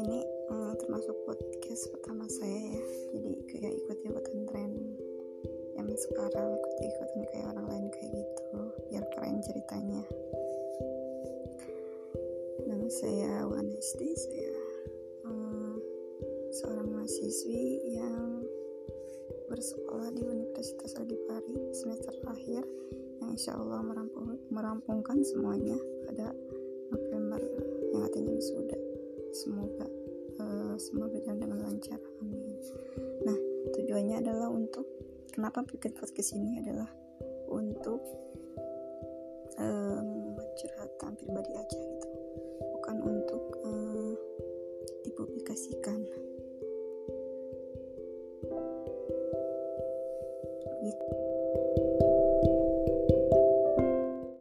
ini uh, termasuk podcast pertama saya ya. Jadi kayak ikut-ikutan tren yang sekarang ikut-ikutan kayak orang lain kayak gitu. Biar keren ceritanya. Nama saya Wanesti saya uh, seorang mahasiswi yang bersekolah di Universitas Adipari semester akhir yang insya Allah merampung, merampungkan semuanya pada November yang artinya sudah. Semoga semua berjalan dengan lancar. Amin. Nah tujuannya adalah untuk kenapa bikin podcast ini adalah untuk eh, um, curhatan pribadi aja gitu. Bukan untuk uh, dipublikasikan. Gitu.